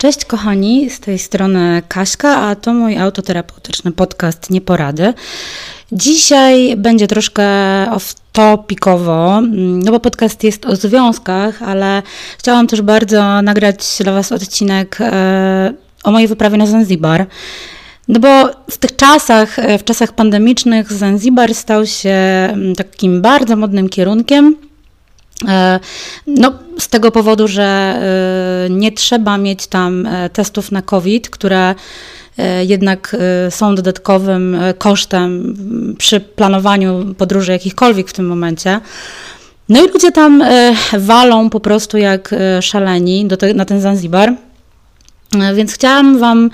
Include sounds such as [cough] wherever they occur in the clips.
Cześć kochani, z tej strony Kaśka, a to mój autoterapeutyczny podcast Nieporady. Dzisiaj będzie troszkę off-topicowo, no bo podcast jest o związkach, ale chciałam też bardzo nagrać dla Was odcinek e, o mojej wyprawie na Zanzibar. No bo w tych czasach, e, w czasach pandemicznych Zanzibar stał się mm, takim bardzo modnym kierunkiem, no, z tego powodu, że e, nie trzeba mieć tam e, testów na COVID, które jednak są dodatkowym kosztem przy planowaniu podróży jakichkolwiek w tym momencie. No i ludzie tam walą po prostu jak szaleni na ten Zanzibar. Więc chciałam Wam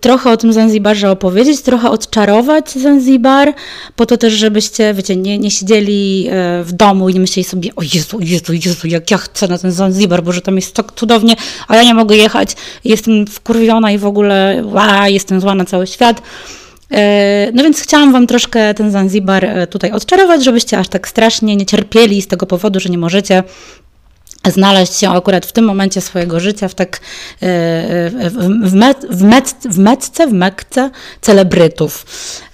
trochę o tym Zanzibarze opowiedzieć, trochę odczarować Zanzibar, po to też, żebyście, wiecie, nie, nie siedzieli e, w domu i nie myśleli sobie, o Jezu, Jezu, Jezu, jak ja chcę na ten Zanzibar, bo że tam jest tak cudownie, a ja nie mogę jechać, jestem wkurwiona i w ogóle, a, jestem zła na cały świat. E, no więc chciałam Wam troszkę ten Zanzibar e, tutaj odczarować, żebyście aż tak strasznie nie cierpieli z tego powodu, że nie możecie znaleźć się akurat w tym momencie swojego życia w tak e, e, w, met, w, met, w metce, w mekce celebrytów.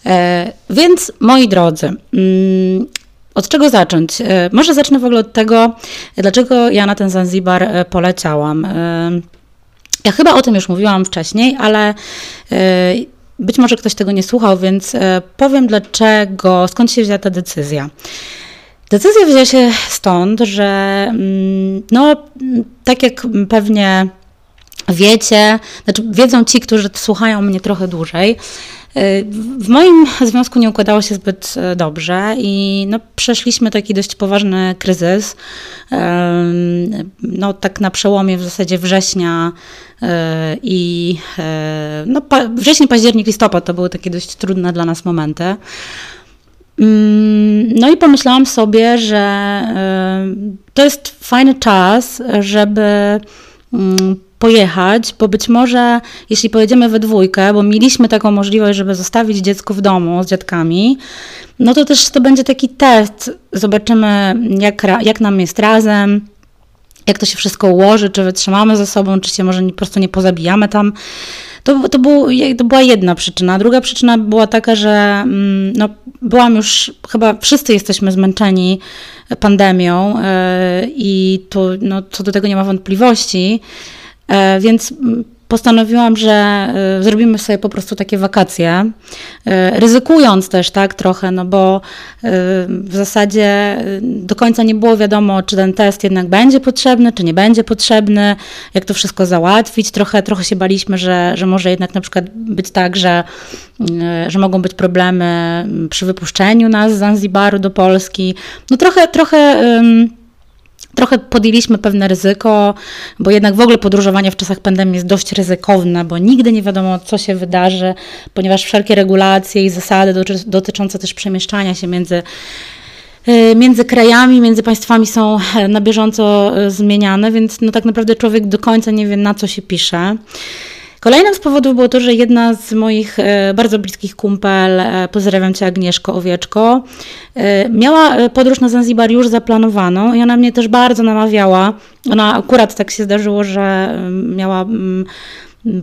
E, więc moi drodzy, mm, od czego zacząć? Może zacznę w ogóle od tego, dlaczego ja na ten Zanzibar poleciałam. Ja chyba o tym już mówiłam wcześniej, ale być może ktoś tego nie słuchał, więc powiem dlaczego, skąd się wzięła ta decyzja. Decyzja wzięła się stąd, że mm, no, tak jak pewnie wiecie, znaczy wiedzą ci, którzy słuchają mnie trochę dłużej, y, w moim związku nie układało się zbyt e, dobrze i no, przeszliśmy taki dość poważny kryzys. No, tak na przełomie w zasadzie września e, i e, no, wrzesień, październik, listopad to były takie dość trudne dla nas momenty. Mm, no i pomyślałam sobie, że y, to jest fajny czas, żeby mm, pojechać, bo być może jeśli pojedziemy we dwójkę, bo mieliśmy taką możliwość, żeby zostawić dziecko w domu z dziadkami, no to też to będzie taki test. Zobaczymy, jak, jak nam jest razem, jak to się wszystko ułoży, czy wytrzymamy ze sobą, czy się może po prostu nie pozabijamy tam. To, to, był, to była jedna przyczyna. Druga przyczyna była taka, że mm, no, byłam już, chyba wszyscy jesteśmy zmęczeni pandemią e, i tu no, co do tego nie ma wątpliwości, e, więc postanowiłam, że y, zrobimy sobie po prostu takie wakacje, y, ryzykując też tak trochę, no bo y, w zasadzie do końca nie było wiadomo, czy ten test jednak będzie potrzebny, czy nie będzie potrzebny, jak to wszystko załatwić. Trochę, trochę się baliśmy, że, że może jednak na przykład być tak, że, że mogą być problemy przy wypuszczeniu nas z Zanzibaru do Polski. No trochę, trochę Trochę podjęliśmy pewne ryzyko, bo jednak w ogóle podróżowanie w czasach pandemii jest dość ryzykowne, bo nigdy nie wiadomo, co się wydarzy, ponieważ wszelkie regulacje i zasady dotyczące też przemieszczania się między e, między krajami, między państwami są e, na bieżąco e, zmieniane, więc no tak naprawdę człowiek do końca nie wie, na co się pisze. Kolejnym z powodów było to, że jedna z moich e, bardzo bliskich kumpel, e, pozdrawiam Cię Agnieszko Owieczko, e, miała podróż na Zanzibar już zaplanowaną i ona mnie też bardzo namawiała. Ona akurat tak się zdarzyło, że miała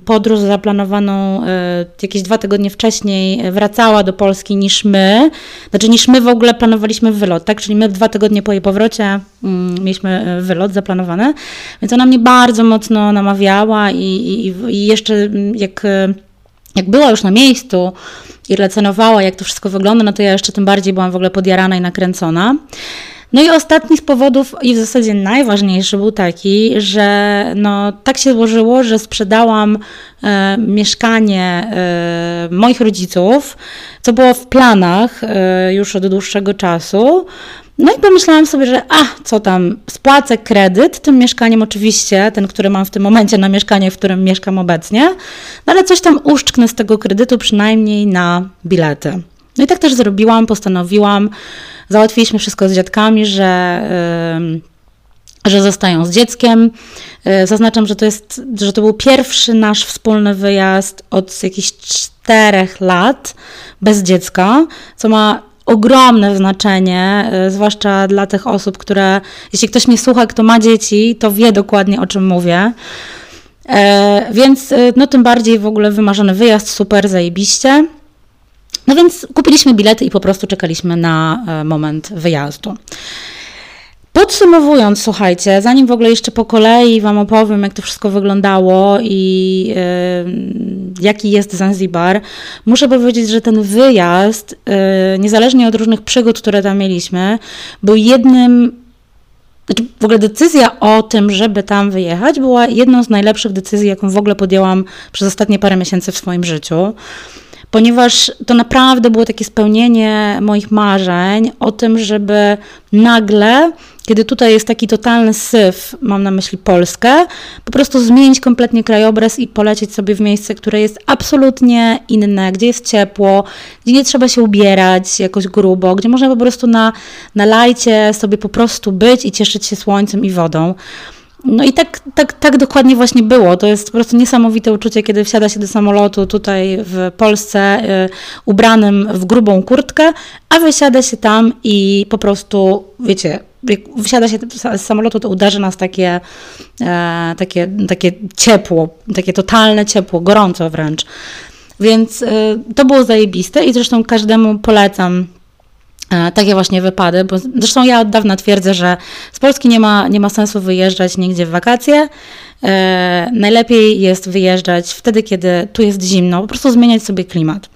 podróż zaplanowaną e, jakieś dwa tygodnie wcześniej wracała do Polski niż my. Znaczy niż my w ogóle planowaliśmy wylot, tak? Czyli my dwa tygodnie po jej powrocie mm, mieliśmy e, wylot zaplanowany. Więc ona mnie bardzo mocno namawiała i, i, i jeszcze mm, jak, e, jak była już na miejscu i relacjonowała, jak to wszystko wygląda, no to ja jeszcze tym bardziej byłam w ogóle podjarana i nakręcona. No i ostatni z powodów, i w zasadzie najważniejszy, był taki, że no, tak się złożyło, że sprzedałam e, mieszkanie e, moich rodziców, co było w planach e, już od dłuższego czasu. No i pomyślałam sobie, że a, co tam, spłacę kredyt tym mieszkaniem oczywiście, ten, który mam w tym momencie na mieszkanie, w którym mieszkam obecnie, no ale coś tam uszczknę z tego kredytu przynajmniej na bilety. No i tak też zrobiłam, postanowiłam, Załatwiliśmy wszystko z dziadkami, że, że zostają z dzieckiem. E, zaznaczam, że to, jest, że to był pierwszy nasz wspólny wyjazd od jakichś czterech lat bez dziecka, co ma ogromne znaczenie, e, zwłaszcza dla tych osób, które, jeśli ktoś mnie słucha, kto ma dzieci, to wie dokładnie o czym mówię. E, więc no tym bardziej w ogóle wymarzony wyjazd, super, zajebiście. No więc kupiliśmy bilety i po prostu czekaliśmy na e, moment wyjazdu. Podsumowując, słuchajcie, zanim w ogóle jeszcze po kolei Wam opowiem, jak to wszystko wyglądało i yy, jaki jest Zanzibar, muszę powiedzieć, że ten wyjazd, yy, niezależnie od różnych przygód, które tam mieliśmy, był jednym znaczy w ogóle decyzja o tym, żeby tam wyjechać, była jedną z najlepszych decyzji, jaką w ogóle podjęłam przez ostatnie parę miesięcy w swoim życiu ponieważ to naprawdę było takie spełnienie moich marzeń o tym, żeby nagle, kiedy tutaj jest taki totalny syf, mam na myśli Polskę, po prostu zmienić kompletnie krajobraz i polecieć sobie w miejsce, które jest absolutnie inne, gdzie jest ciepło, gdzie nie trzeba się ubierać jakoś grubo, gdzie można po prostu na, na lajcie sobie po prostu być i cieszyć się słońcem i wodą. No i tak, tak, tak dokładnie właśnie było. To jest po prostu niesamowite uczucie, kiedy wsiada się do samolotu tutaj w Polsce y, ubranym w grubą kurtkę, a wysiada się tam i po prostu, wiecie, jak wsiada się z samolotu, to uderzy nas takie, e, takie, takie ciepło, takie totalne ciepło, gorąco wręcz. Więc y, to było zajebiste i zresztą każdemu polecam takie właśnie wypady, bo zresztą ja od dawna twierdzę, że z Polski nie ma, nie ma sensu wyjeżdżać nigdzie w wakacje. E, najlepiej jest wyjeżdżać wtedy, kiedy tu jest zimno, po prostu zmieniać sobie klimat.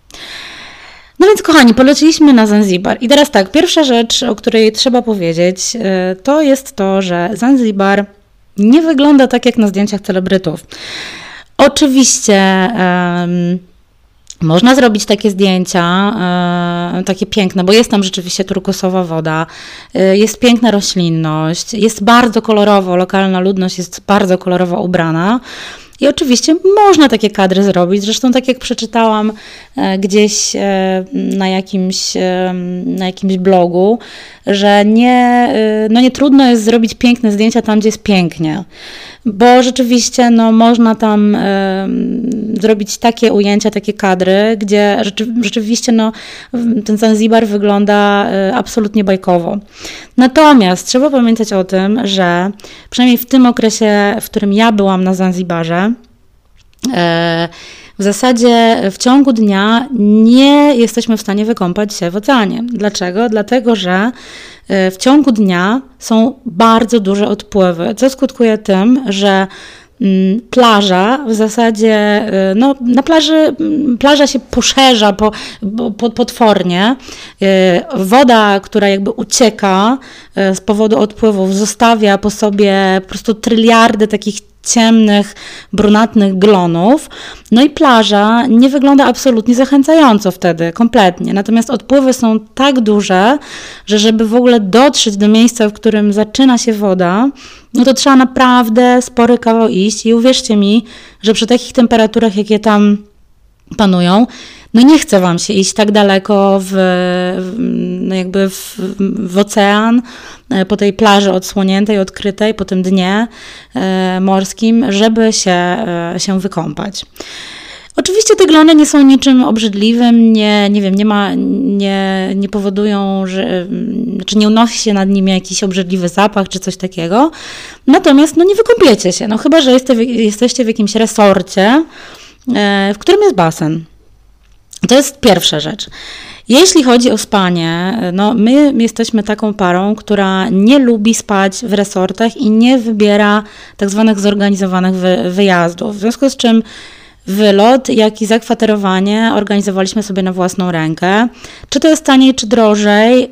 No więc, kochani, poleciliśmy na Zanzibar. I teraz tak, pierwsza rzecz, o której trzeba powiedzieć, e, to jest to, że Zanzibar nie wygląda tak jak na zdjęciach celebrytów. Oczywiście. Um, można zrobić takie zdjęcia, e, takie piękne, bo jest tam rzeczywiście turkusowa woda, e, jest piękna roślinność, jest bardzo kolorowo, lokalna ludność jest bardzo kolorowo ubrana. I oczywiście można takie kadry zrobić. Zresztą, tak jak przeczytałam e, gdzieś na jakimś, na jakimś blogu, że nie, no nie trudno jest zrobić piękne zdjęcia tam, gdzie jest pięknie bo rzeczywiście no, można tam y, zrobić takie ujęcia, takie kadry, gdzie rzeczy, rzeczywiście no, ten Zanzibar wygląda y, absolutnie bajkowo. Natomiast trzeba pamiętać o tym, że przynajmniej w tym okresie, w którym ja byłam na Zanzibarze, y, w zasadzie w ciągu dnia nie jesteśmy w stanie wykąpać się w oceanie. Dlaczego? Dlatego, że w ciągu dnia są bardzo duże odpływy, co skutkuje tym, że mm, plaża w zasadzie, e, no, na plaży mm, plaża się poszerza po, po, potwornie. E, woda, która jakby ucieka z powodu odpływów, zostawia po sobie po prostu tryliardy takich ciemnych, brunatnych glonów. No i plaża nie wygląda absolutnie zachęcająco wtedy, kompletnie. Natomiast odpływy są tak duże, że żeby w ogóle dotrzeć do miejsca, w którym zaczyna się woda, no to trzeba naprawdę spory kawał iść i uwierzcie mi, że przy takich temperaturach, jakie tam panują, no nie chce Wam się iść tak daleko w, no jakby w, w ocean, e, po tej plaży odsłoniętej, odkrytej, po tym dnie e, morskim, żeby się, e, się wykąpać. Oczywiście te glony nie są niczym obrzydliwym, nie, nie wiem, nie, ma, nie, nie powodują, że, znaczy nie unosi się nad nimi jakiś obrzydliwy zapach czy coś takiego. Natomiast no nie wykąpiecie się, no chyba, że jeste, jesteście w jakimś resorcie, w którym jest basen. To jest pierwsza rzecz. Jeśli chodzi o spanie, no my jesteśmy taką parą, która nie lubi spać w resortach i nie wybiera tak zwanych zorganizowanych wy, wyjazdów. W związku z czym wylot, jak i zakwaterowanie organizowaliśmy sobie na własną rękę. Czy to jest taniej, czy drożej?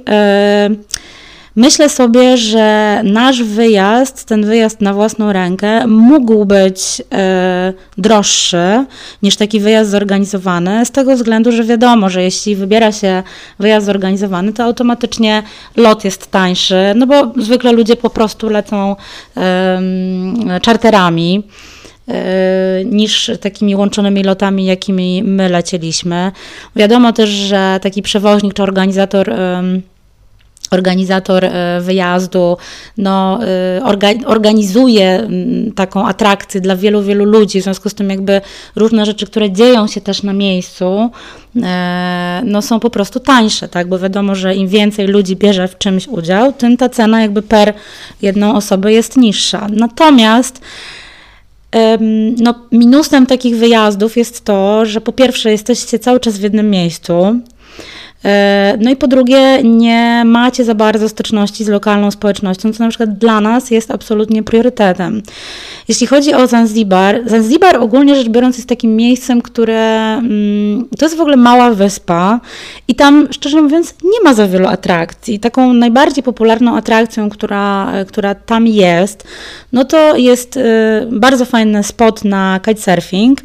Myślę sobie, że nasz wyjazd, ten wyjazd na własną rękę, mógł być e, droższy niż taki wyjazd zorganizowany, z tego względu, że wiadomo, że jeśli wybiera się wyjazd zorganizowany, to automatycznie lot jest tańszy, no bo zwykle ludzie po prostu lecą e, czarterami niż takimi łączonymi lotami, jakimi my lecieliśmy. Wiadomo też, że taki przewoźnik czy organizator organizator e, wyjazdu no, e, organizuje mm, taką atrakcję dla wielu, wielu ludzi, w związku z tym jakby różne rzeczy, które dzieją się też na miejscu, e, no, są po prostu tańsze, tak? bo wiadomo, że im więcej ludzi bierze w czymś udział, tym ta cena jakby per jedną osobę jest niższa. Natomiast no, minusem takich wyjazdów jest to, że po pierwsze jesteście cały czas w jednym miejscu, no i po drugie, nie macie za bardzo styczności z lokalną społecznością, co na przykład dla nas jest absolutnie priorytetem. Jeśli chodzi o Zanzibar, Zanzibar ogólnie rzecz biorąc jest takim miejscem, które mm, to jest w ogóle mała wyspa i tam, szczerze mówiąc, nie ma za wielu atrakcji. Taką najbardziej popularną atrakcją, która, która tam jest, no to jest y, bardzo fajny spot na kitesurfing.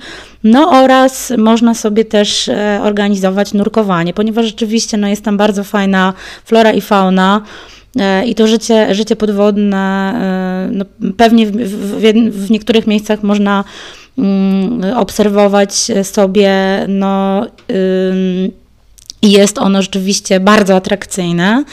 No oraz można sobie też e, organizować nurkowanie, ponieważ rzeczywiście no, jest tam bardzo fajna flora i fauna. E, I to życie, życie podwodne, e, no, pewnie w, w, w niektórych miejscach można mm, obserwować sobie, no, jest ono rzeczywiście bardzo atrakcyjne.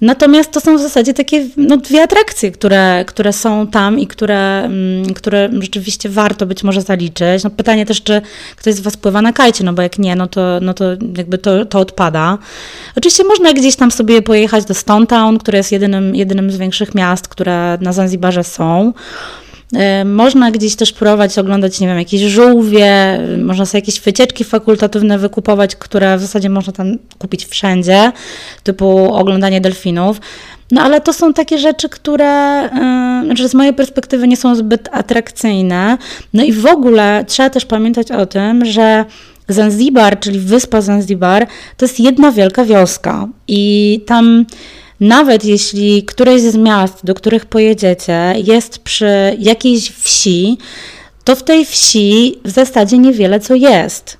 Natomiast to są w zasadzie takie no, dwie atrakcje, które, które są tam i które, mm, które rzeczywiście warto być może zaliczyć. No, pytanie też, czy ktoś z Was pływa na kajcie, no bo jak nie, no to, no to jakby to, to odpada. Oczywiście można gdzieś tam sobie pojechać do Stone Town, które jest jedynym, jedynym z większych miast, które na Zanzibarze są. E, można gdzieś też próbować oglądać, nie wiem, jakieś żółwie, można sobie jakieś wycieczki fakultatywne wykupować, które w zasadzie można tam kupić wszędzie, typu oglądanie delfinów. No ale to są takie rzeczy, które yy, z mojej perspektywy nie są zbyt atrakcyjne. No i w ogóle trzeba też pamiętać o tym, że Zanzibar, czyli wyspa Zanzibar, to jest jedna wielka wioska i tam nawet jeśli któreś z miast, do których pojedziecie, jest przy jakiejś wsi, to w tej wsi w zasadzie niewiele co jest.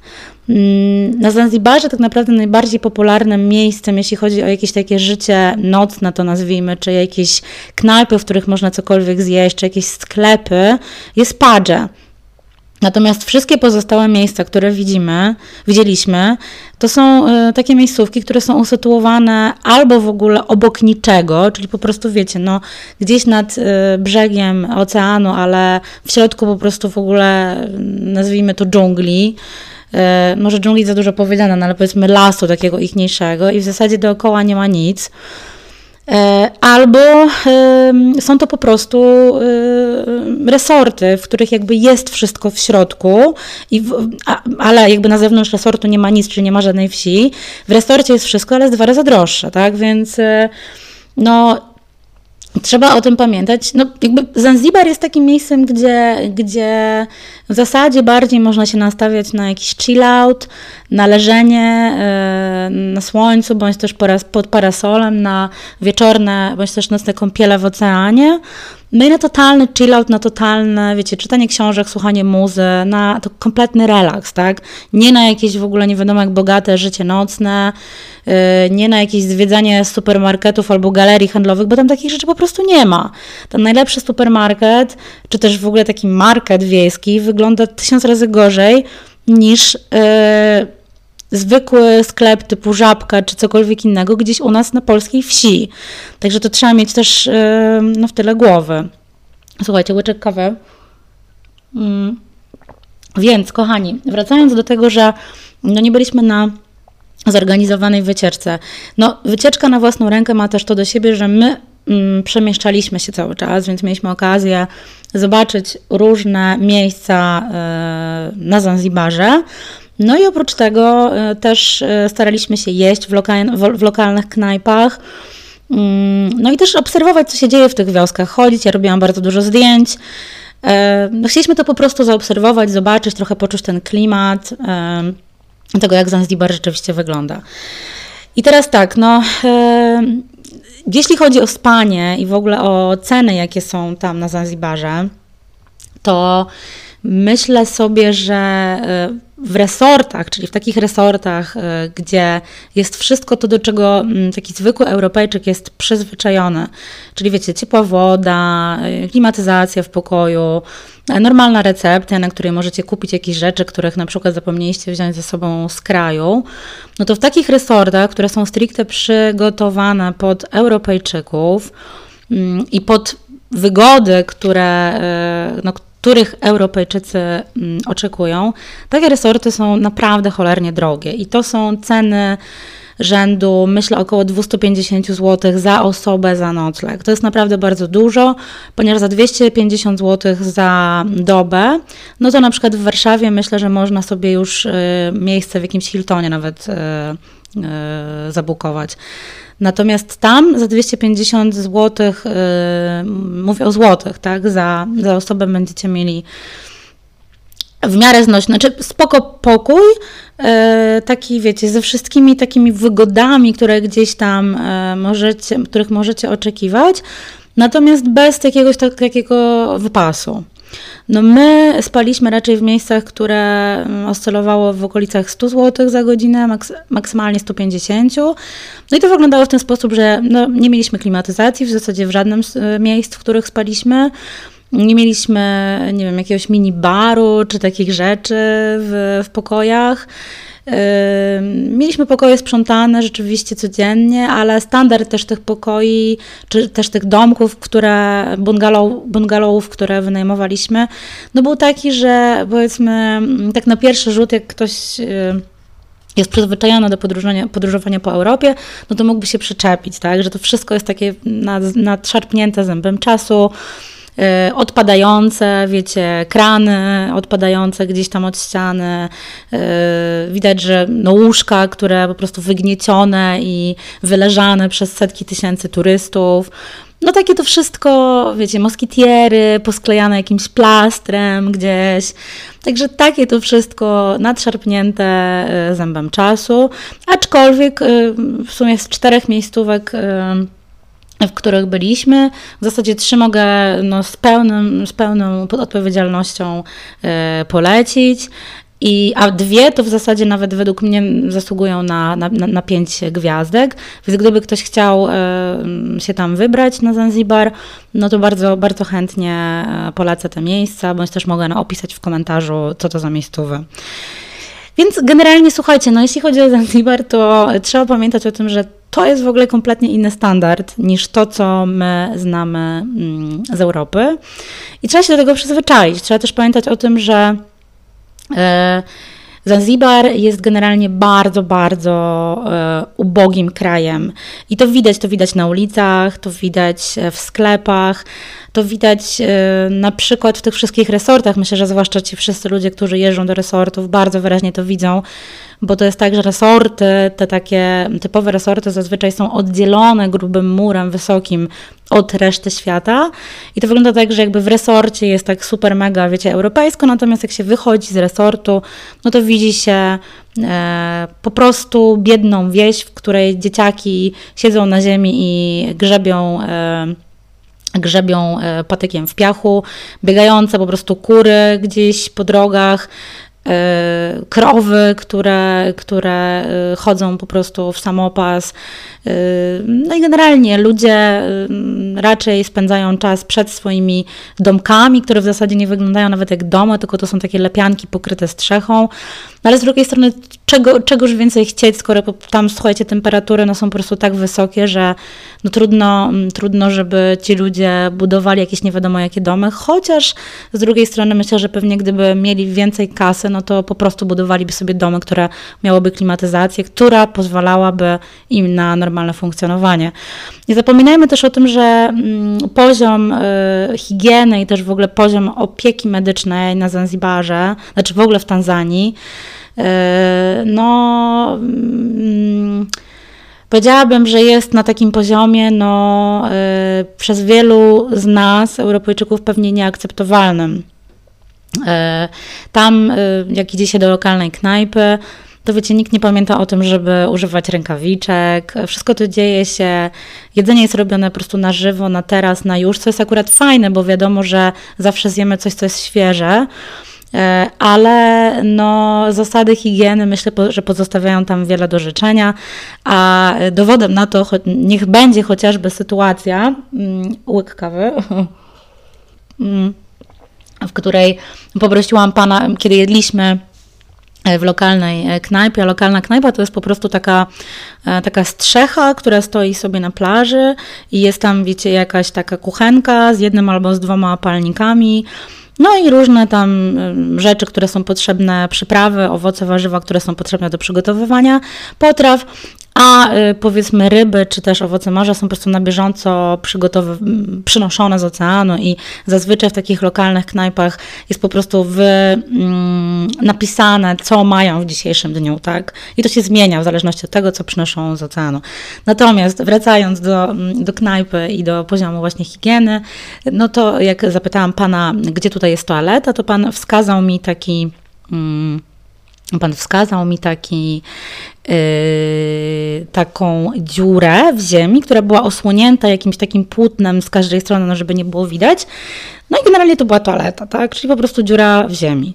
Mm, na Zanzibarze tak naprawdę najbardziej popularnym miejscem, jeśli chodzi o jakieś takie życie nocne, to nazwijmy, czy jakieś knajpy, w których można cokolwiek zjeść, czy jakieś sklepy, jest Padże. Natomiast wszystkie pozostałe miejsca, które widzimy, widzieliśmy, to są y, takie miejscówki, które są usytuowane albo w ogóle obok niczego, czyli po prostu wiecie, no gdzieś nad y, brzegiem oceanu, ale w środku po prostu w ogóle nazwijmy to dżungli. Y, może dżungli za dużo powiedziane, no ale powiedzmy lasu takiego ichniejszego i w zasadzie dookoła nie ma nic. E, albo są to po prostu resorty, w których jakby jest wszystko w środku, i w, ale jakby na zewnątrz resortu nie ma nic, czyli nie ma żadnej wsi. W resorcie jest wszystko, ale jest dwa razy droższe, tak? Więc e, no, Trzeba o tym pamiętać. No, jakby Zanzibar jest takim miejscem, gdzie, gdzie w zasadzie bardziej można się nastawiać na jakiś chill out, na leżenie yy, na słońcu, bądź też pod parasolem, na wieczorne, bądź też nocne kąpiele w oceanie. No i na totalny chill out, na totalne, wiecie, czytanie książek, słuchanie muzy, na to kompletny relaks, tak? Nie na jakieś w ogóle nie wiadomo jak bogate życie nocne, yy, nie na jakieś zwiedzanie supermarketów albo galerii handlowych, bo tam takich rzeczy po prostu nie ma. Ten najlepszy supermarket, czy też w ogóle taki market wiejski wygląda tysiąc razy gorzej niż yy, zwykły sklep typu żabka czy cokolwiek innego gdzieś u nas na polskiej wsi. Także to trzeba mieć też no, w tyle głowy. Słuchajcie, łyczek kawy. Mm. Więc, kochani, wracając do tego, że no nie byliśmy na zorganizowanej wycieczce. No, wycieczka na własną rękę ma też to do siebie, że my mm, przemieszczaliśmy się cały czas, więc mieliśmy okazję zobaczyć różne miejsca y, na Zanzibarze. No i oprócz tego e, też e, staraliśmy się jeść w, w lokalnych knajpach. Mm, no i też obserwować, co się dzieje w tych wioskach, chodzić. Ja robiłam bardzo dużo zdjęć. E, no chcieliśmy to po prostu zaobserwować, zobaczyć, trochę poczuć ten klimat tego, jak Zanzibar rzeczywiście wygląda. I teraz tak, no, jeśli chodzi o spanie i w ogóle o ceny, jakie są tam na Zanzibarze, to myślę sobie, że w resortach, czyli w takich resortach, e, gdzie jest wszystko to, do czego mm, taki zwykły Europejczyk jest przyzwyczajony, czyli wiecie, ciepła woda, e, klimatyzacja w pokoju, e, normalna recepcja, na której możecie kupić jakieś rzeczy, których na przykład zapomnieliście wziąć ze sobą z kraju, no to w takich resortach, które są stricte przygotowane pod Europejczyków mm, i pod wygody, które, no, których Europejczycy mm, oczekują, takie resorty są naprawdę cholernie drogie i to są ceny rzędu, myślę, około 250 zł za osobę za nocleg. To jest naprawdę bardzo dużo, ponieważ za 250 zł za dobę, no to na przykład w Warszawie myślę, że można sobie już y, miejsce w jakimś Hiltonie nawet y, zabukować. Natomiast tam za 250 zł, mówię o złotych, tak, za, za osobę będziecie mieli w miarę znośny, znaczy spoko pokój, e, taki wiecie, ze wszystkimi takimi wygodami, które gdzieś tam e, możecie, których możecie oczekiwać, natomiast bez jakiegoś takiego wypasu. No my spaliśmy raczej w miejscach, które mm, oscylowało w okolicach 100 zł za godzinę, maks maksymalnie 150. No i to wyglądało w ten sposób, że no, nie mieliśmy klimatyzacji w zasadzie w żadnym z e, miejsc, w których spaliśmy. Nie mieliśmy, nie wiem, jakiegoś mini baru czy takich rzeczy w, w pokojach. Mieliśmy pokoje sprzątane rzeczywiście codziennie, ale standard też tych pokoi, czy też tych domków, które, bungalow, bungalowów, które wynajmowaliśmy, no był taki, że powiedzmy, tak na pierwszy rzut, jak ktoś jest przyzwyczajony do podróżowania, podróżowania po Europie, no to mógłby się przyczepić, tak? Że to wszystko jest takie nadszarpnięte zębem czasu, Y, odpadające, wiecie, krany odpadające gdzieś tam od ściany. Y, widać, że no łóżka, które po prostu wygniecione i wyleżane przez setki tysięcy turystów. No takie to wszystko, wiecie, moskitiery posklejane jakimś plastrem gdzieś. Także takie to wszystko nadszarpnięte y, zębem czasu. Aczkolwiek w sumie z czterech miejscówek w których byliśmy. W zasadzie trzy mogę no, z, pełnym, z pełną odpowiedzialnością e, polecić. I, a dwie to w zasadzie nawet według mnie zasługują na, na, na pięć gwiazdek. Więc gdyby ktoś chciał e, się tam wybrać na Zanzibar, no to bardzo, bardzo chętnie e, polecę te miejsca, bądź też mogę opisać w komentarzu, co to za miejscowe. Więc generalnie słuchajcie, no jeśli chodzi o Zanzibar, to trzeba pamiętać o tym, że to jest w ogóle kompletnie inny standard niż to, co my znamy mm, z Europy. I trzeba się do tego przyzwyczaić. Trzeba też pamiętać o tym, że e, Zanzibar jest generalnie bardzo, bardzo e, ubogim krajem. I to widać, to widać na ulicach, to widać w sklepach, to widać e, na przykład w tych wszystkich resortach. Myślę, że zwłaszcza ci wszyscy ludzie, którzy jeżdżą do resortów, bardzo wyraźnie to widzą, bo to jest tak, że resorty, te takie typowe resorty zazwyczaj są oddzielone grubym murem wysokim od reszty świata i to wygląda tak, że jakby w resorcie jest tak super mega, wiecie, europejsko, natomiast jak się wychodzi z resortu, no to widzi się e, po prostu biedną wieś, w której dzieciaki siedzą na ziemi i grzebią e, grzebią e, patykiem w piachu, biegające po prostu kury gdzieś po drogach, E, krowy, które, które e, chodzą po prostu w samopas. No i generalnie ludzie raczej spędzają czas przed swoimi domkami, które w zasadzie nie wyglądają nawet jak domy, tylko to są takie lepianki pokryte strzechą. No ale z drugiej strony, czego, czegoż więcej chcieć, skoro tam, słuchajcie, temperatury no, są po prostu tak wysokie, że no, trudno, trudno, żeby ci ludzie budowali jakieś nie wiadomo jakie domy, chociaż z drugiej strony myślę, że pewnie gdyby mieli więcej kasy, no to po prostu budowaliby sobie domy, które miałyby klimatyzację, która pozwalałaby im na normalne funkcjonowanie. Nie zapominajmy też o tym, że mm, poziom y, higieny i też w ogóle poziom opieki medycznej na Zanzibarze, znaczy w ogóle w Tanzanii, no mm, powiedziałabym, że jest na takim poziomie no, y, przez wielu z nas, Europejczyków, pewnie nieakceptowalnym. E, tam, e, jak idzie się do lokalnej knajpy, to wiecie, nikt nie pamięta o tym, żeby używać rękawiczek. Wszystko to dzieje się, jedzenie jest robione po prostu na żywo, na teraz, na już, co jest akurat fajne, bo wiadomo, że zawsze zjemy coś, co jest świeże. E, ale no, zasady higieny myślę, że pozostawiają tam wiele do życzenia, a dowodem na to niech będzie chociażby sytuacja, mm, łyk kawy, [laughs] mm w której poprosiłam pana, kiedy jedliśmy e, w lokalnej e, knajpie. Lokalna knajpa to jest po prostu taka, taka strzecha, która stoi sobie na plaży i jest tam, wiecie, jakaś taka kuchenka z jednym albo z dwoma palnikami. No i różne tam rzeczy, które są potrzebne, przyprawy, owoce, warzywa, które są potrzebne do przygotowywania potraw, a y, powiedzmy ryby czy też owoce morza są po prostu na bieżąco przynoszone z oceanu i zazwyczaj w takich lokalnych knajpach jest po prostu wy, mm, napisane, co mają w dzisiejszym dniu, tak? I to się zmienia w zależności od tego, co przynoszą z oceanu. Natomiast wracając do, do knajpy i do poziomu właśnie higieny, no to jak zapytałam pana, gdzie tutaj jest toaleta, to pan wskazał mi taki... Mm, Pan wskazał mi taki, yy, taką dziurę w ziemi, która była osłonięta jakimś takim płótnem z każdej strony, no żeby nie było widać. No i generalnie to była toaleta, tak? Czyli po prostu dziura w ziemi.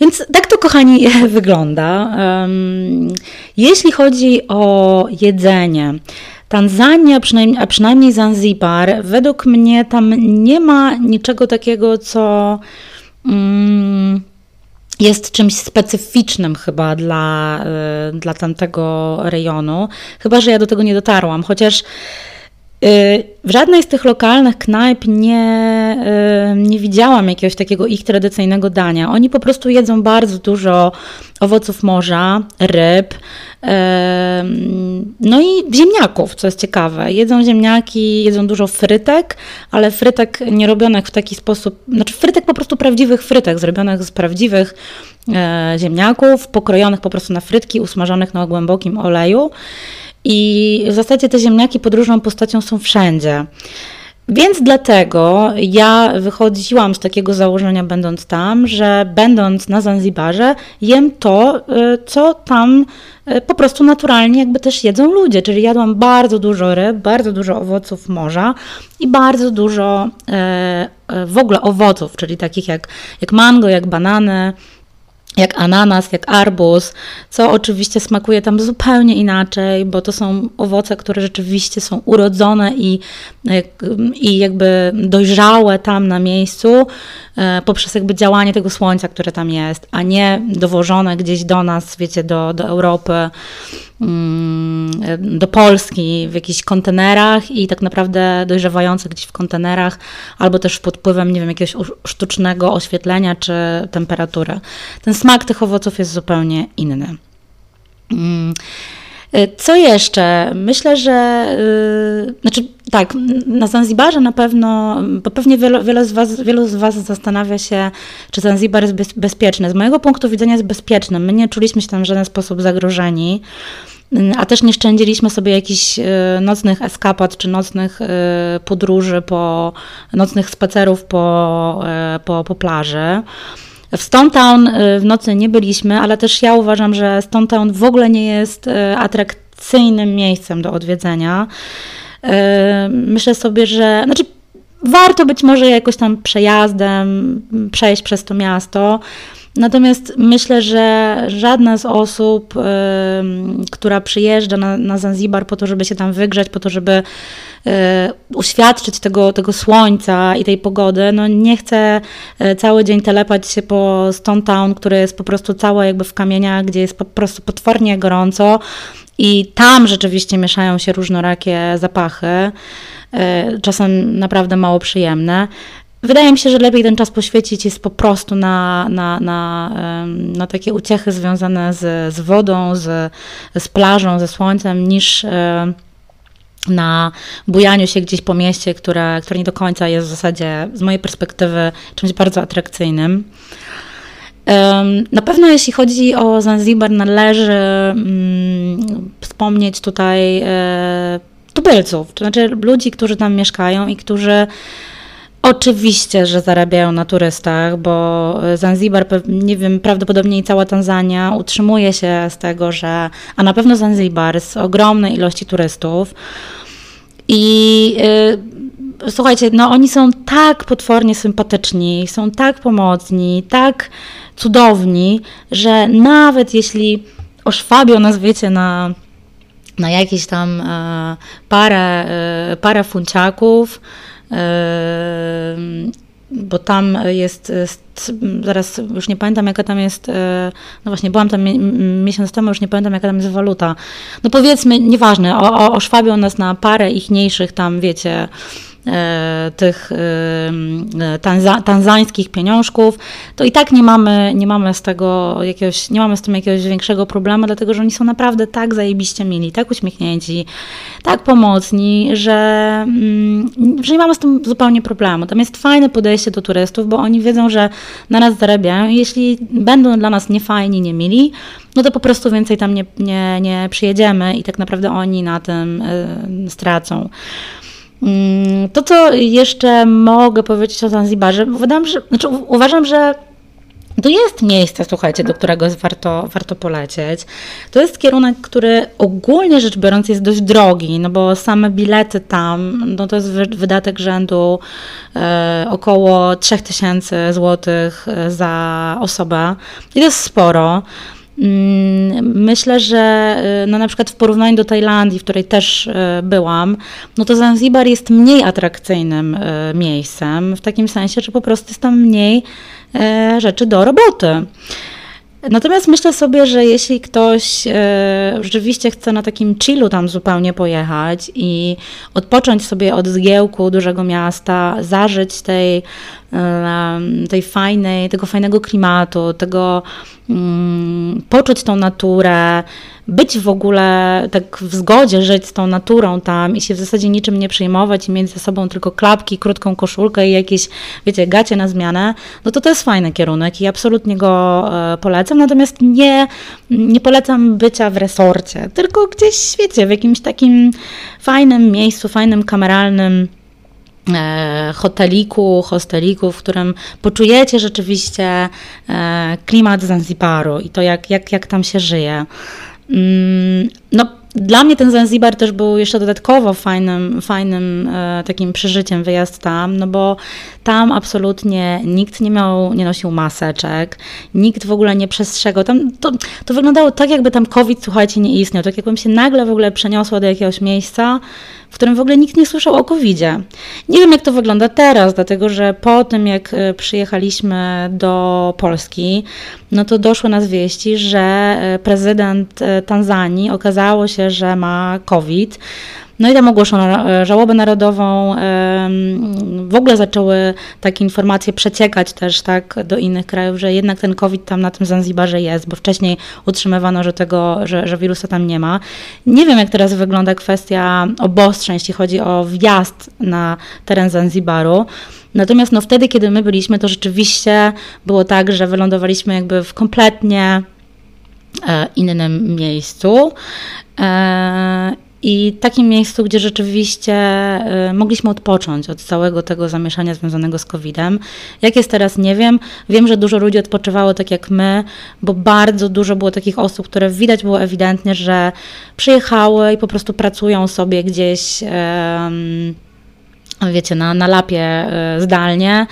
Więc tak to, kochani, [laughs] wygląda. Um, jeśli chodzi o jedzenie, Tanzania, przynajmniej, a przynajmniej Zanzibar, według mnie tam nie ma niczego takiego, co. Um, jest czymś specyficznym chyba dla, y, dla tamtego rejonu. Chyba, że ja do tego nie dotarłam, chociaż w żadnej z tych lokalnych knajp nie, y, nie widziałam jakiegoś takiego ich tradycyjnego dania. Oni po prostu jedzą bardzo dużo owoców morza, ryb, no i ziemniaków, co jest ciekawe. Jedzą ziemniaki, jedzą dużo frytek, ale frytek nie robionych w taki sposób, znaczy frytek po prostu prawdziwych frytek, zrobionych z prawdziwych e, ziemniaków, pokrojonych po prostu na frytki, usmażonych na głębokim oleju. I w zasadzie te ziemniaki pod różną postacią są wszędzie. Więc dlatego ja wychodziłam z takiego założenia, będąc tam, że będąc na Zanzibarze, jem to, y, co tam y, po prostu naturalnie jakby też jedzą ludzie. Czyli jadłam bardzo dużo ryb, bardzo dużo owoców morza i bardzo dużo y, w ogóle owoców, czyli takich jak, jak mango, jak banany, jak ananas, jak arbuz, co oczywiście smakuje tam zupełnie inaczej, bo to są owoce, które rzeczywiście są urodzone i, i jakby dojrzałe tam na miejscu e, poprzez jakby działanie tego słońca, które tam jest, a nie dowożone gdzieś do nas, wiecie, do, do Europy do Polski w jakichś kontenerach i tak naprawdę dojrzewające gdzieś w kontenerach, albo też pod wpływem, nie wiem, jakiegoś sztucznego oświetlenia czy temperatury. Ten smak tych owoców jest zupełnie inny. Mm, co jeszcze? Myślę, że yy, znaczy tak, na Zanzibarze na pewno, bo pewnie wiele, wiele, z was, wielu z Was zastanawia się, czy Zanzibar jest bez, bezpieczny. Z mojego punktu widzenia jest bezpieczny. My nie czuliśmy się tam w żaden sposób zagrożeni a też nie szczędziliśmy sobie jakichś y, nocnych eskapad czy nocnych y, podróży, po, nocnych spacerów po, y, po, po plaży. W Stone Town w nocy nie byliśmy, ale też ja uważam, że Stone Town w ogóle nie jest atrakcyjnym miejscem do odwiedzenia. Myślę sobie, że znaczy warto być może jakoś tam przejazdem przejść przez to miasto. Natomiast myślę, że żadna z osób, która przyjeżdża na, na Zanzibar po to, żeby się tam wygrzać, po to, żeby e, uświadczyć tego, tego słońca i tej pogody, no nie chce e, cały dzień telepać się po Stone Town, które jest po prostu całe jakby w kamieniach, gdzie jest po prostu potwornie gorąco i tam rzeczywiście mieszają się różnorakie zapachy, e, czasem naprawdę mało przyjemne. Wydaje mi się, że lepiej ten czas poświęcić jest po prostu na, na, na, na takie uciechy związane z, z wodą, z, z plażą, ze słońcem, niż na bujaniu się gdzieś po mieście, które, które nie do końca jest w zasadzie z mojej perspektywy czymś bardzo atrakcyjnym. Na pewno jeśli chodzi o Zanzibar, należy mm, wspomnieć tutaj e, tubylców, to znaczy ludzi, którzy tam mieszkają i którzy Oczywiście, że zarabiają na turystach, bo Zanzibar, nie wiem, prawdopodobnie i cała Tanzania utrzymuje się z tego, że, a na pewno Zanzibar, z ogromnej ilości turystów. I yy, słuchajcie, no oni są tak potwornie sympatyczni, są tak pomocni, tak cudowni, że nawet jeśli oszwabią nas, wiecie, na, na jakieś tam e, parę, e, parę funciaków, bo tam jest, zaraz już nie pamiętam jaka tam jest, e, no właśnie byłam tam miesiąc temu, już nie pamiętam jaka tam jest waluta. No powiedzmy, nieważne, o, oszwabią nas na parę ichniejszych tam, wiecie, tych tanza, tanzańskich pieniążków, to i tak nie mamy, nie mamy z tego jakiegoś, nie mamy z tym jakiegoś większego problemu, dlatego że oni są naprawdę tak zajebiście mili, tak uśmiechnięci, tak pomocni, że, mm, że nie mamy z tym zupełnie problemu. Tam jest fajne podejście do turystów, bo oni wiedzą, że na nas zarabiają i jeśli będą dla nas niefajni, nie mili, no to po prostu więcej tam nie, nie, nie przyjedziemy i tak naprawdę oni na tym y, stracą. Mm, to, co jeszcze mogę powiedzieć o Zanzibarze, uważam, że, znaczy, uważam, że to jest miejsce, słuchajcie, do którego warto, warto polecieć. To jest kierunek, który ogólnie rzecz biorąc jest dość drogi, no bo same bilety tam, no to jest wydatek rzędu e, około 3000 zł e, za osobę i to jest sporo. Mm, myślę, że y, no na przykład w porównaniu do Tajlandii, w której też y, byłam, no to Zanzibar jest mniej atrakcyjnym y, miejscem, w takim sensie, że po prostu jest tam mniej rzeczy do roboty. Natomiast myślę sobie, że jeśli ktoś rzeczywiście chce na takim chillu tam zupełnie pojechać i odpocząć sobie od zgiełku dużego miasta, zażyć tej, tej fajnej, tego fajnego klimatu, tego mm, poczuć tą naturę, być w ogóle tak w zgodzie, żyć z tą naturą tam i się w zasadzie niczym nie przejmować i mieć ze sobą tylko klapki, krótką koszulkę i jakieś, wiecie, gacie na zmianę, no to to jest fajny kierunek i absolutnie go e, polecam, natomiast nie, nie polecam bycia w resorcie, tylko gdzieś, wiecie, w jakimś takim fajnym miejscu, fajnym, kameralnym, hoteliku, hosteliku, w którym poczujecie rzeczywiście e, klimat Zanzibaru i to, jak, jak, jak tam się żyje. Mm, no, dla mnie ten Zanzibar też był jeszcze dodatkowo fajnym, fajnym e, takim przeżyciem wyjazd tam, no bo tam absolutnie nikt nie miał, nie nosił maseczek, nikt w ogóle nie przestrzegał. Tam to, to wyglądało tak, jakby tam COVID, słuchajcie, nie istniał. Tak jakbym się nagle w ogóle przeniosła do jakiegoś miejsca, w którym w ogóle nikt nie słyszał o COVID-zie. Nie wiem, jak to wygląda teraz, dlatego że po tym, jak e, przyjechaliśmy do Polski, no to doszły nas wieści, że e, prezydent e, Tanzanii okazało się, że ma COVID. No i tam ogłoszono żałobę narodową. W ogóle zaczęły takie informacje przeciekać też tak do innych krajów, że jednak ten COVID tam na tym Zanzibarze jest, bo wcześniej utrzymywano, że tego, że, że wirusa tam nie ma. Nie wiem, jak teraz wygląda kwestia obostrzeń, jeśli chodzi o wjazd na teren Zanzibaru. Natomiast no, wtedy, kiedy my byliśmy, to rzeczywiście było tak, że wylądowaliśmy jakby w kompletnie e, innym miejscu. E, i takim miejscu, gdzie rzeczywiście y, mogliśmy odpocząć od całego tego zamieszania związanego z COVID-em. Jak jest teraz, nie wiem. Wiem, że dużo ludzi odpoczywało tak jak my, bo bardzo dużo było takich osób, które widać było ewidentnie, że przyjechały i po prostu pracują sobie gdzieś. wiecie, na, na lapie y, zdalnie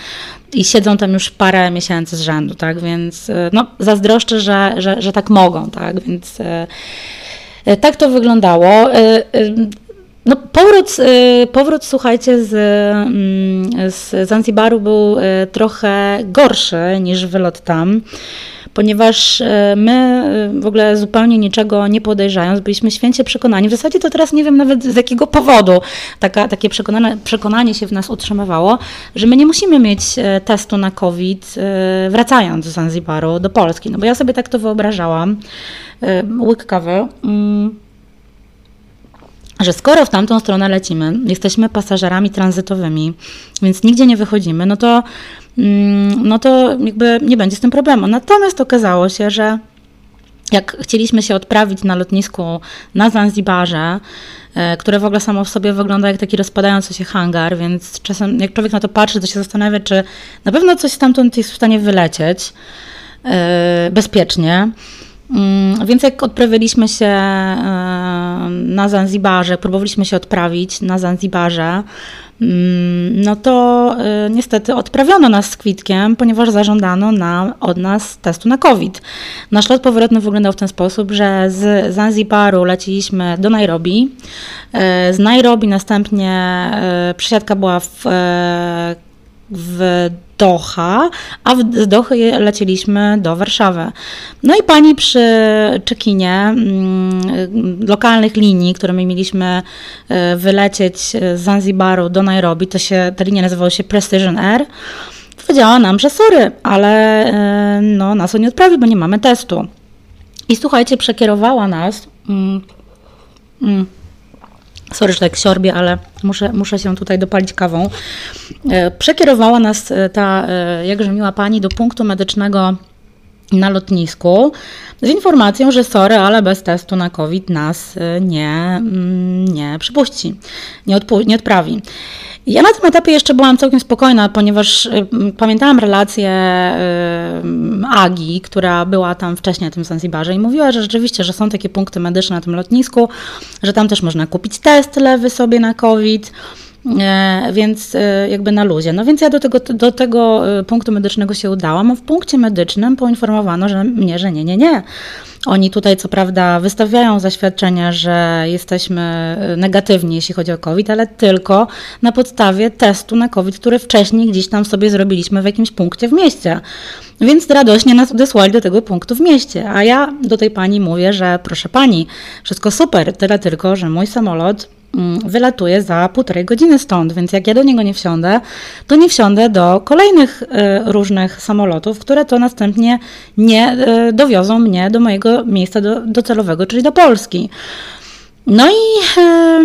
i siedzą tam już parę miesięcy z rzędu, tak, więc no, zazdroszczę, że, że, że tak mogą, tak, więc E, tak to wyglądało. E, e, no, powrót, powrót, słuchajcie, z, mm, z Zanzibaru był trochę gorszy niż wylot tam ponieważ my w ogóle zupełnie niczego nie podejrzając, byliśmy święcie przekonani. W zasadzie to teraz nie wiem nawet z jakiego powodu taka, takie przekonanie, przekonanie się w nas utrzymywało, że my nie musimy mieć testu na COVID wracając z Zanzibaru do Polski. No bo ja sobie tak to wyobrażałam łyk kawy, mm, że skoro w tamtą stronę lecimy, jesteśmy pasażerami tranzytowymi, więc nigdzie nie wychodzimy, no to, mm, no to jakby nie będzie z tym problemu. Natomiast okazało się, że jak chcieliśmy się odprawić na lotnisku na Zanzibarze, e, które w ogóle samo w sobie wygląda jak taki rozpadający się hangar, więc czasem jak człowiek na to patrzy, to się zastanawia, czy na pewno coś stamtąd jest w stanie wylecieć e, bezpiecznie. Mm, więc jak odprawiliśmy się e, na Zanzibarze, próbowaliśmy się odprawić na Zanzibarze, mm, no to e, niestety odprawiono nas z kwitkiem, ponieważ zażądano nam, od nas testu na COVID. Nasz lot powrotny wyglądał w ten sposób, że z Zanzibaru leciliśmy do Nairobi. E, z Nairobi następnie przesiadka była w w Doha, a z Dochy lecieliśmy do Warszawy. No i pani przy check-inie mm, lokalnych linii, którymi mieliśmy e, wylecieć z Zanzibaru do Nairobi, to się, ta linia nazywała się Precision Air, powiedziała nam, że sorry, ale e, no, nas on nie odprawi, bo nie mamy testu. I słuchajcie, przekierowała nas. Mm, mm, sorry, że tak siorbie, ale muszę, muszę się tutaj dopalić kawą. E, przekierowała nas e, ta e, jakże miła pani do punktu medycznego na lotnisku z informacją, że sorry, ale bez testu na COVID nas nie, mm, nie przypuści, nie, odpu- nie odprawi. Ja na tym etapie jeszcze byłam całkiem spokojna, ponieważ y, pamiętałam relację y, Agi, która była tam wcześniej na tym Zanzibarze i mówiła, że rzeczywiście, że są takie punkty medyczne na tym lotnisku, że tam też można kupić test lewy sobie na COVID. E, więc e, jakby na luzie. No więc ja do tego, do tego e, punktu medycznego się udałam, a w punkcie medycznym poinformowano że mnie, że nie, nie, nie. Oni tutaj co prawda wystawiają zaświadczenia, że jesteśmy negatywni, jeśli chodzi o COVID, ale tylko na podstawie testu na COVID, który wcześniej gdzieś tam sobie zrobiliśmy w jakimś punkcie w mieście. Więc radośnie nas odesłali do tego punktu w mieście. A ja do tej pani mówię, że proszę pani, wszystko super, tyle tylko, że mój samolot wylatuje za półtorej godziny stąd, więc jak ja do niego nie wsiądę, to nie wsiądę do kolejnych e, różnych samolotów, które to następnie nie e, dowiozą mnie do mojego miejsca do, docelowego, czyli do Polski. No i e,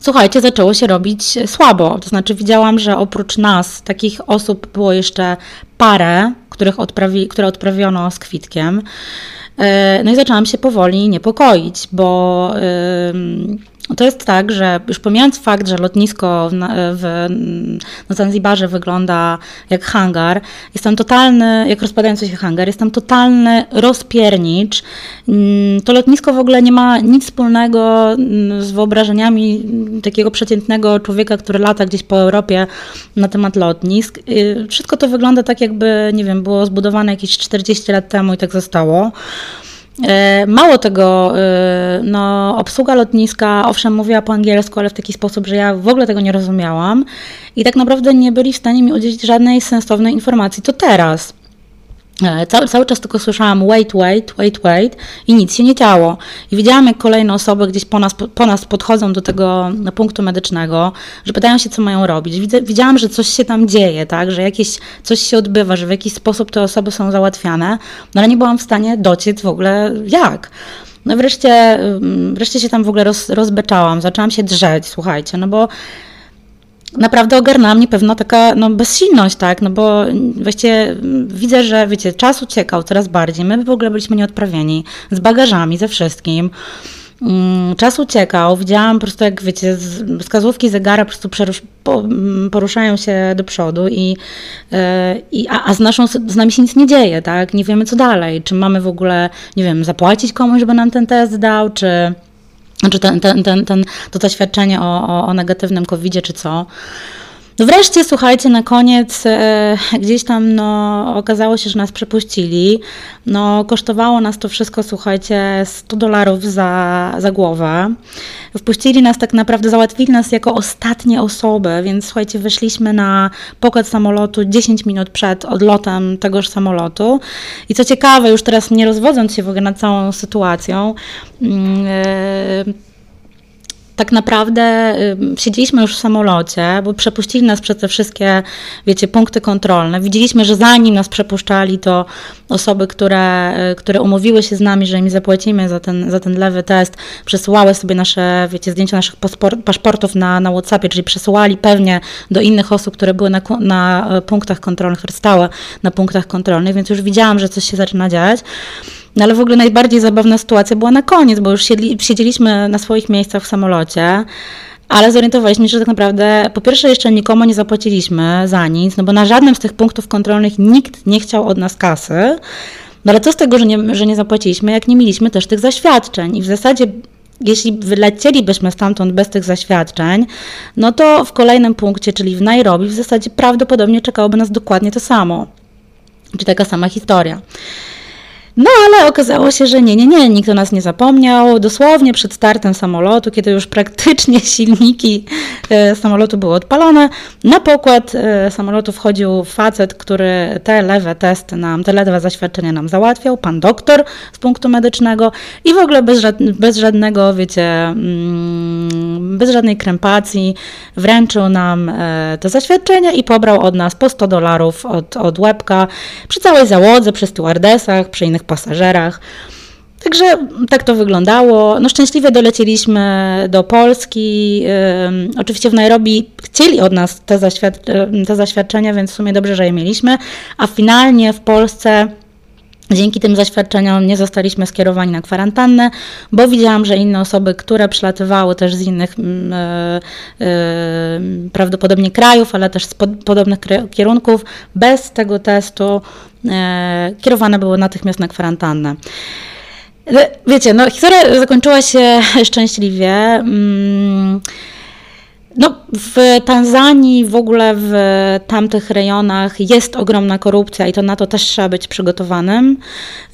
słuchajcie, zaczęło się robić słabo. To znaczy, widziałam, że oprócz nas takich osób było jeszcze parę, których odprawi, które odprawiono z kwitkiem. No i zaczęłam się powoli niepokoić, bo to jest tak, że już pomijając fakt, że lotnisko w, w, na Zanzibarze wygląda jak hangar, jest tam totalny, jak rozpadający się hangar, jest tam totalny rozpiernicz. Mm, to lotnisko w ogóle nie ma nic wspólnego mm, z wyobrażeniami takiego przeciętnego człowieka, który lata gdzieś po Europie na temat lotnisk. Y, wszystko to wygląda tak, jakby, nie wiem, było zbudowane jakieś 40 lat temu i tak zostało. E, mało tego, e, no, obsługa lotniska, owszem, mówiła po angielsku, ale w taki sposób, że ja w ogóle tego nie rozumiałam i tak naprawdę nie byli w stanie mi udzielić żadnej sensownej informacji. To teraz. E, cały, cały czas tylko słyszałam wait, wait, wait, wait i nic się nie działo. I widziałam, jak kolejne osoby gdzieś po nas, po nas podchodzą do tego punktu medycznego, że pytają się, co mają robić. Widziałam, że coś się tam dzieje, tak, że jakieś coś się odbywa, że w jakiś sposób te osoby są załatwiane, no ale nie byłam w stanie dociec w ogóle jak. No wreszcie, wreszcie się tam w ogóle roz, rozbeczałam, zaczęłam się drzeć, słuchajcie, no bo naprawdę ogarnęła mnie pewno taka no, bezsilność, tak, no bo właściwie widzę, że wiecie, czas uciekał coraz bardziej, my w ogóle byliśmy nieodprawieni, z bagażami, ze wszystkim. Mm, czas uciekał, widziałam po prostu jak wiecie, wskazówki zegara po prostu mm, poruszają się do przodu i, yy, i a, a, z, naszą, z nami się nic nie dzieje, tak? Nie wiemy co dalej, czy mamy w ogóle, nie wiem, zapłacić komuś, żeby nam ten test dał, czy znaczy ten, ten, ten, ten, to zaświadczenie o, o, o negatywnym covid czy co. No wreszcie, słuchajcie, na koniec e, gdzieś tam no, okazało się, że nas przepuścili. No, kosztowało nas to wszystko, słuchajcie, 100 dolarów za, za głowę. Wpuścili nas tak naprawdę, załatwili nas jako ostatnie osoby, więc słuchajcie, wyszliśmy na pokład samolotu 10 minut przed odlotem tegoż samolotu. I co ciekawe, już teraz nie rozwodząc się w ogóle nad całą sytuacją, yy, tak naprawdę y, siedzieliśmy już w samolocie, bo przepuścili nas przez te wszystkie, wiecie, punkty kontrolne. Widzieliśmy, że zanim nas przepuszczali, to osoby, które, y, które umówiły się z nami, że im zapłacimy za ten, za ten lewy test, przesyłały sobie nasze, wiecie, zdjęcia naszych paszportów na, na WhatsAppie, czyli przesyłali pewnie do innych osób, które były na, na y, punktach kontrolnych, które stały na punktach kontrolnych, więc już widziałam, że coś się zaczyna dziać. No ale w ogóle najbardziej zabawna sytuacja była na koniec, bo już siedli, siedzieliśmy na swoich miejscach w samolocie. Ale zorientowaliśmy się, że tak naprawdę po pierwsze jeszcze nikomu nie zapłaciliśmy za nic, no bo na żadnym z tych punktów kontrolnych nikt nie chciał od nas kasy. No ale co z tego, że nie, że nie zapłaciliśmy, jak nie mieliśmy też tych zaświadczeń. I w zasadzie jeśli wylecielibyśmy stamtąd bez tych zaświadczeń, no to w kolejnym punkcie, czyli w Nairobi, w zasadzie prawdopodobnie czekałoby nas dokładnie to samo. Czy taka sama historia. No ale okazało się, że nie, nie, nie, nikt o nas nie zapomniał. Dosłownie przed startem samolotu, kiedy już praktycznie [laughs] silniki e, samolotu były odpalone, na pokład e, samolotu wchodził facet, który te lewe testy nam, te lewe zaświadczenia nam załatwiał, pan doktor z punktu medycznego i w ogóle bez, bez żadnego, wiecie, mm, bez żadnej krępacji wręczył nam e, te zaświadczenia i pobrał od nas po 100 dolarów od, od łebka przy całej załodze, przy stewardesach, przy innych pasażerach. Także tak to wyglądało. No szczęśliwie dolecieliśmy do Polski. oczywiście w Nairobi chcieli od nas te, zaświad te zaświadczenia, więc w sumie dobrze, że je mieliśmy. A finalnie w Polsce Dzięki tym zaświadczeniom nie zostaliśmy skierowani na kwarantannę, bo widziałam, że inne osoby, które przylatywały też z innych e, e, prawdopodobnie krajów, ale też z pod, podobnych kierunków, bez tego testu kierowane były natychmiast na kwarantannę. Wiecie, no historia zakończyła się [laughs] szczęśliwie. Mm, no, w Tanzanii, w ogóle w tamtych rejonach jest ogromna korupcja i to na to też trzeba być przygotowanym.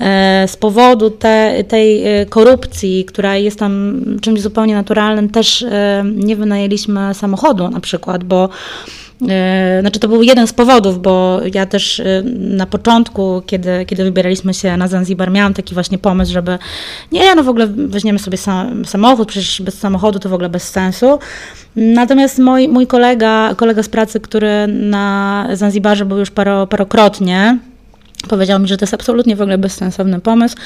E, z powodu te, tej e, korupcji, która jest tam czymś zupełnie naturalnym, też e, nie wynajęliśmy samochodu na przykład, bo E, znaczy to był jeden z powodów, bo ja też e, na początku, kiedy, kiedy wybieraliśmy się na Zanzibar, miałam taki właśnie pomysł, żeby nie, no w ogóle weźmiemy sobie sam, samochód, przecież bez samochodu to w ogóle bez sensu. Natomiast mój, mój kolega, kolega z pracy, który na Zanzibarze był już paro, parokrotnie, Powiedział mi, że to jest absolutnie w ogóle bezsensowny pomysł,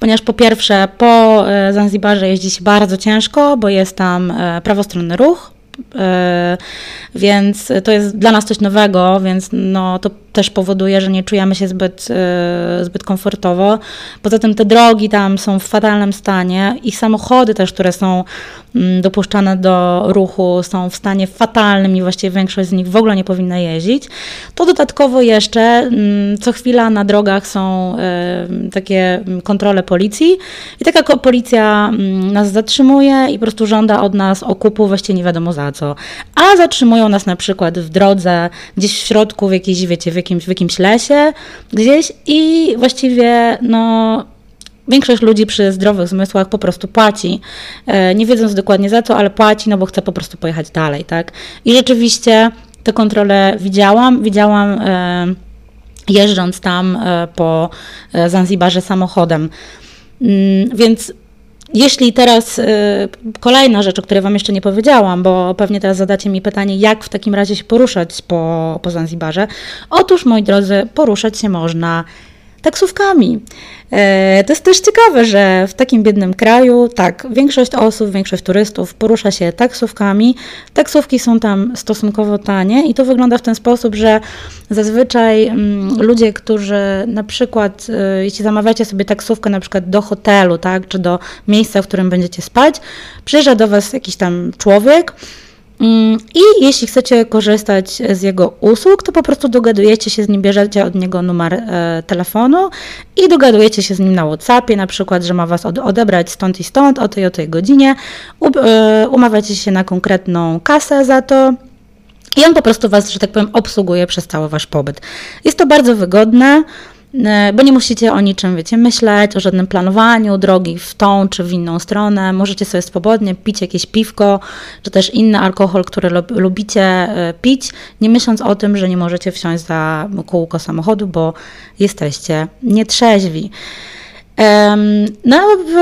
ponieważ po pierwsze po e, Zanzibarze jeździ się bardzo ciężko, bo jest tam prawostronny ruch, więc to jest dla nas coś nowego, więc no, to też powoduje, że nie czujemy się zbyt, e, zbyt komfortowo. Poza tym te drogi tam są w fatalnym stanie i samochody też, które są mm, dopuszczane do ruchu, są w stanie fatalnym i właściwie większość z nich w ogóle nie powinna jeździć. To dodatkowo jeszcze mm, co chwila na drogach są e, takie kontrole policji i taka policja mm, nas zatrzymuje i po prostu żąda od nas okupu właściwie nie wiadomo za co. A zatrzymują nas na przykład w drodze, gdzieś w środku, w jakiejś, wiecie, w jakimś, w jakimś lesie gdzieś i właściwie no, większość ludzi przy zdrowych zmysłach po prostu płaci, e, nie wiedząc dokładnie za co, ale płaci, no bo chce po prostu pojechać dalej, tak? I rzeczywiście te kontrole widziałam, widziałam e, jeżdżąc tam e, po Zanzibarze samochodem. Mm, więc jeśli teraz y, kolejna rzecz, o której Wam jeszcze nie powiedziałam, bo pewnie teraz zadacie mi pytanie, jak w takim razie się poruszać po, po Zanzibarze. Otóż, moi drodzy, poruszać się można taksówkami. E, to jest też ciekawe, że w takim biednym kraju, tak, większość osób, większość turystów porusza się taksówkami. Taksówki są tam stosunkowo tanie i to wygląda w ten sposób, że zazwyczaj mm, ludzie, którzy na przykład, e, jeśli zamawiacie sobie taksówkę na przykład do hotelu, tak, czy do miejsca, w którym będziecie spać, przyjeżdża do Was jakiś tam człowiek, I jeśli chcecie korzystać z jego usług, to po prostu dogadujecie się z nim, bierzecie od niego numer e, telefonu i dogadujecie się z nim na WhatsAppie, na przykład, że ma was odebrać stąd i stąd o tej o tej godzinie. E, umawiacie się na konkretną kasę za to. I on po prostu was, że tak powiem, obsługuje przez cały wasz pobyt. Jest to bardzo wygodne. E, bo nie musicie o niczym, wiecie, myśleć, o żadnym planowaniu drogi w tą czy w inną stronę. Możecie sobie swobodnie pić jakieś piwko, czy też inny alkohol, który lubicie e, pić, nie myśląc o tym, że nie możecie wsiąść za kółko samochodu, bo jesteście nietrzeźwi. No, w,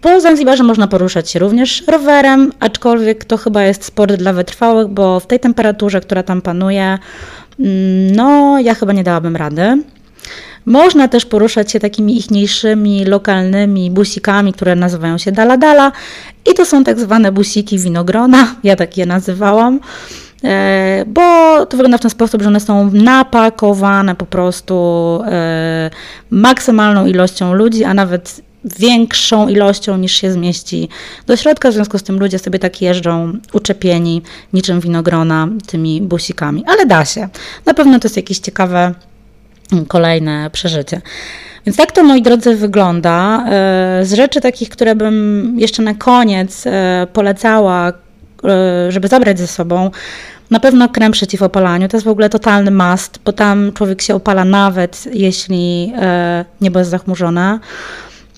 po Zanzibarze można poruszać się również rowerem, aczkolwiek to chyba jest sport dla wytrwałych, bo w tej temperaturze, która tam panuje, mm, no, ja chyba nie dałabym rady. Można też poruszać się takimi ichniejszymi, lokalnymi busikami, które nazywają się dala-dala. I to są tak zwane busiki winogrona, [laughs] ja tak je nazywałam e, bo to wygląda w ten sposób, że one są napakowane po prostu e, maksymalną ilością ludzi, a nawet większą ilością niż się zmieści do środka, w związku z tym ludzie sobie tak jeżdżą uczepieni niczym winogrona tymi busikami, ale da się. Na pewno to jest jakieś ciekawe kolejne przeżycie. Więc tak to, moi drodzy, wygląda. E, z rzeczy takich, które bym jeszcze na koniec e, polecała, e, żeby zabrać ze sobą, Na pewno krem przeciw opalaniu, to jest w ogóle totalny must, bo tam człowiek się opala nawet jeśli niebo jest zachmurzone.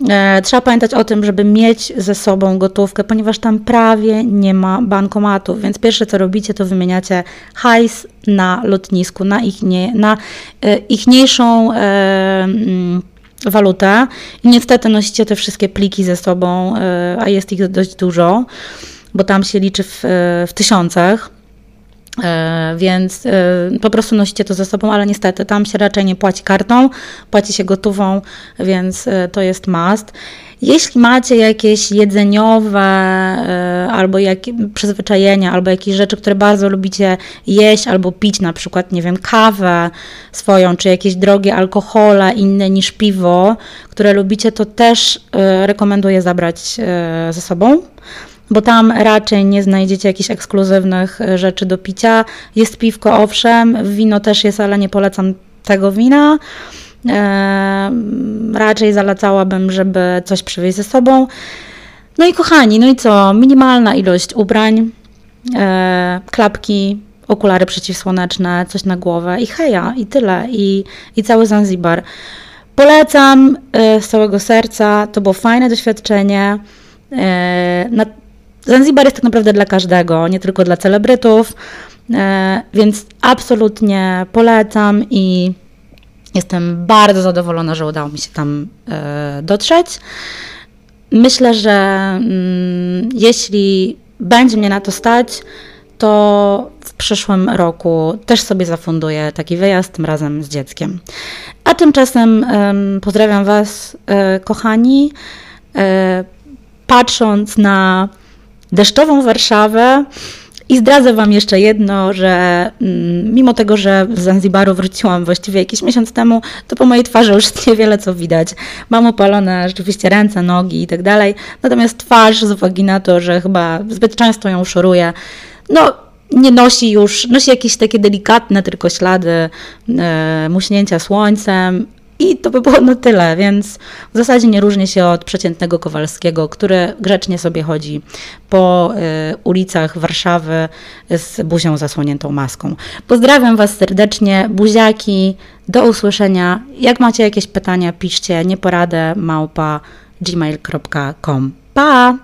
E, trzeba pamiętać o tym, żeby mieć ze sobą gotówkę, ponieważ tam prawie nie ma bankomatów, więc pierwsze co robicie, to wymieniacie hajs na lotnisku, na, ich nie, na e, ichniejszą e, mm, walutę i niestety nosicie te wszystkie pliki ze sobą, a jest ich dość dużo, bo tam się liczy w, w tysiącach. E, więc e, po prostu nosicie to ze sobą, ale niestety tam się raczej nie płaci kartą, płaci się gotową, więc e, to jest must. Jeśli macie jakieś jedzeniowe albo jak, przyzwyczajenia, albo jakieś rzeczy, które bardzo lubicie jeść albo pić, na przykład, nie wiem, kawę swoją, czy jakieś drogie alkohole inne niż piwo, które lubicie, to też rekomenduję zabrać ze sobą bo tam raczej nie znajdziecie jakichś ekskluzywnych e, rzeczy do picia. Jest piwko, owszem, wino też jest, ale nie polecam tego wina. E, raczej zalecałabym, żeby coś przywieźć ze sobą. No i kochani, no i co? Minimalna ilość ubrań, e, klapki, okulary przeciwsłoneczne, coś na głowę i heja, i tyle, i, i cały Zanzibar. Polecam e, z całego serca, to było fajne doświadczenie. E, na, Zanzibar jest tak naprawdę dla każdego, nie tylko dla celebrytów, e, więc absolutnie polecam i jestem bardzo zadowolona, że udało mi się tam e, dotrzeć. Myślę, że mm, jeśli będzie mnie na to stać, to w przyszłym roku też sobie zafunduję taki wyjazd, tym razem z dzieckiem. A tymczasem pozdrawiam Was, e, kochani. Patrząc na deszczową Warszawę. I zdradzę Wam jeszcze jedno, że mm, mimo tego, że z Zanzibaru wróciłam właściwie jakiś miesiąc temu, to po mojej twarzy już [laughs] niewiele co widać. Mam opalone rzeczywiście ręce, nogi i tak dalej, natomiast twarz z uwagi na to, że chyba zbyt często ją szoruję, no nie nosi już, nosi jakieś takie delikatne tylko ślady e, muśnięcia słońcem, i to by było na tyle, więc w zasadzie nie różni się od przeciętnego Kowalskiego, który grzecznie sobie chodzi po y, ulicach Warszawy z buzią zasłoniętą maską. Pozdrawiam Was serdecznie, buziaki, do usłyszenia. Jak macie jakieś pytania, piszcie nieporadę małpa gmail.com. Pa!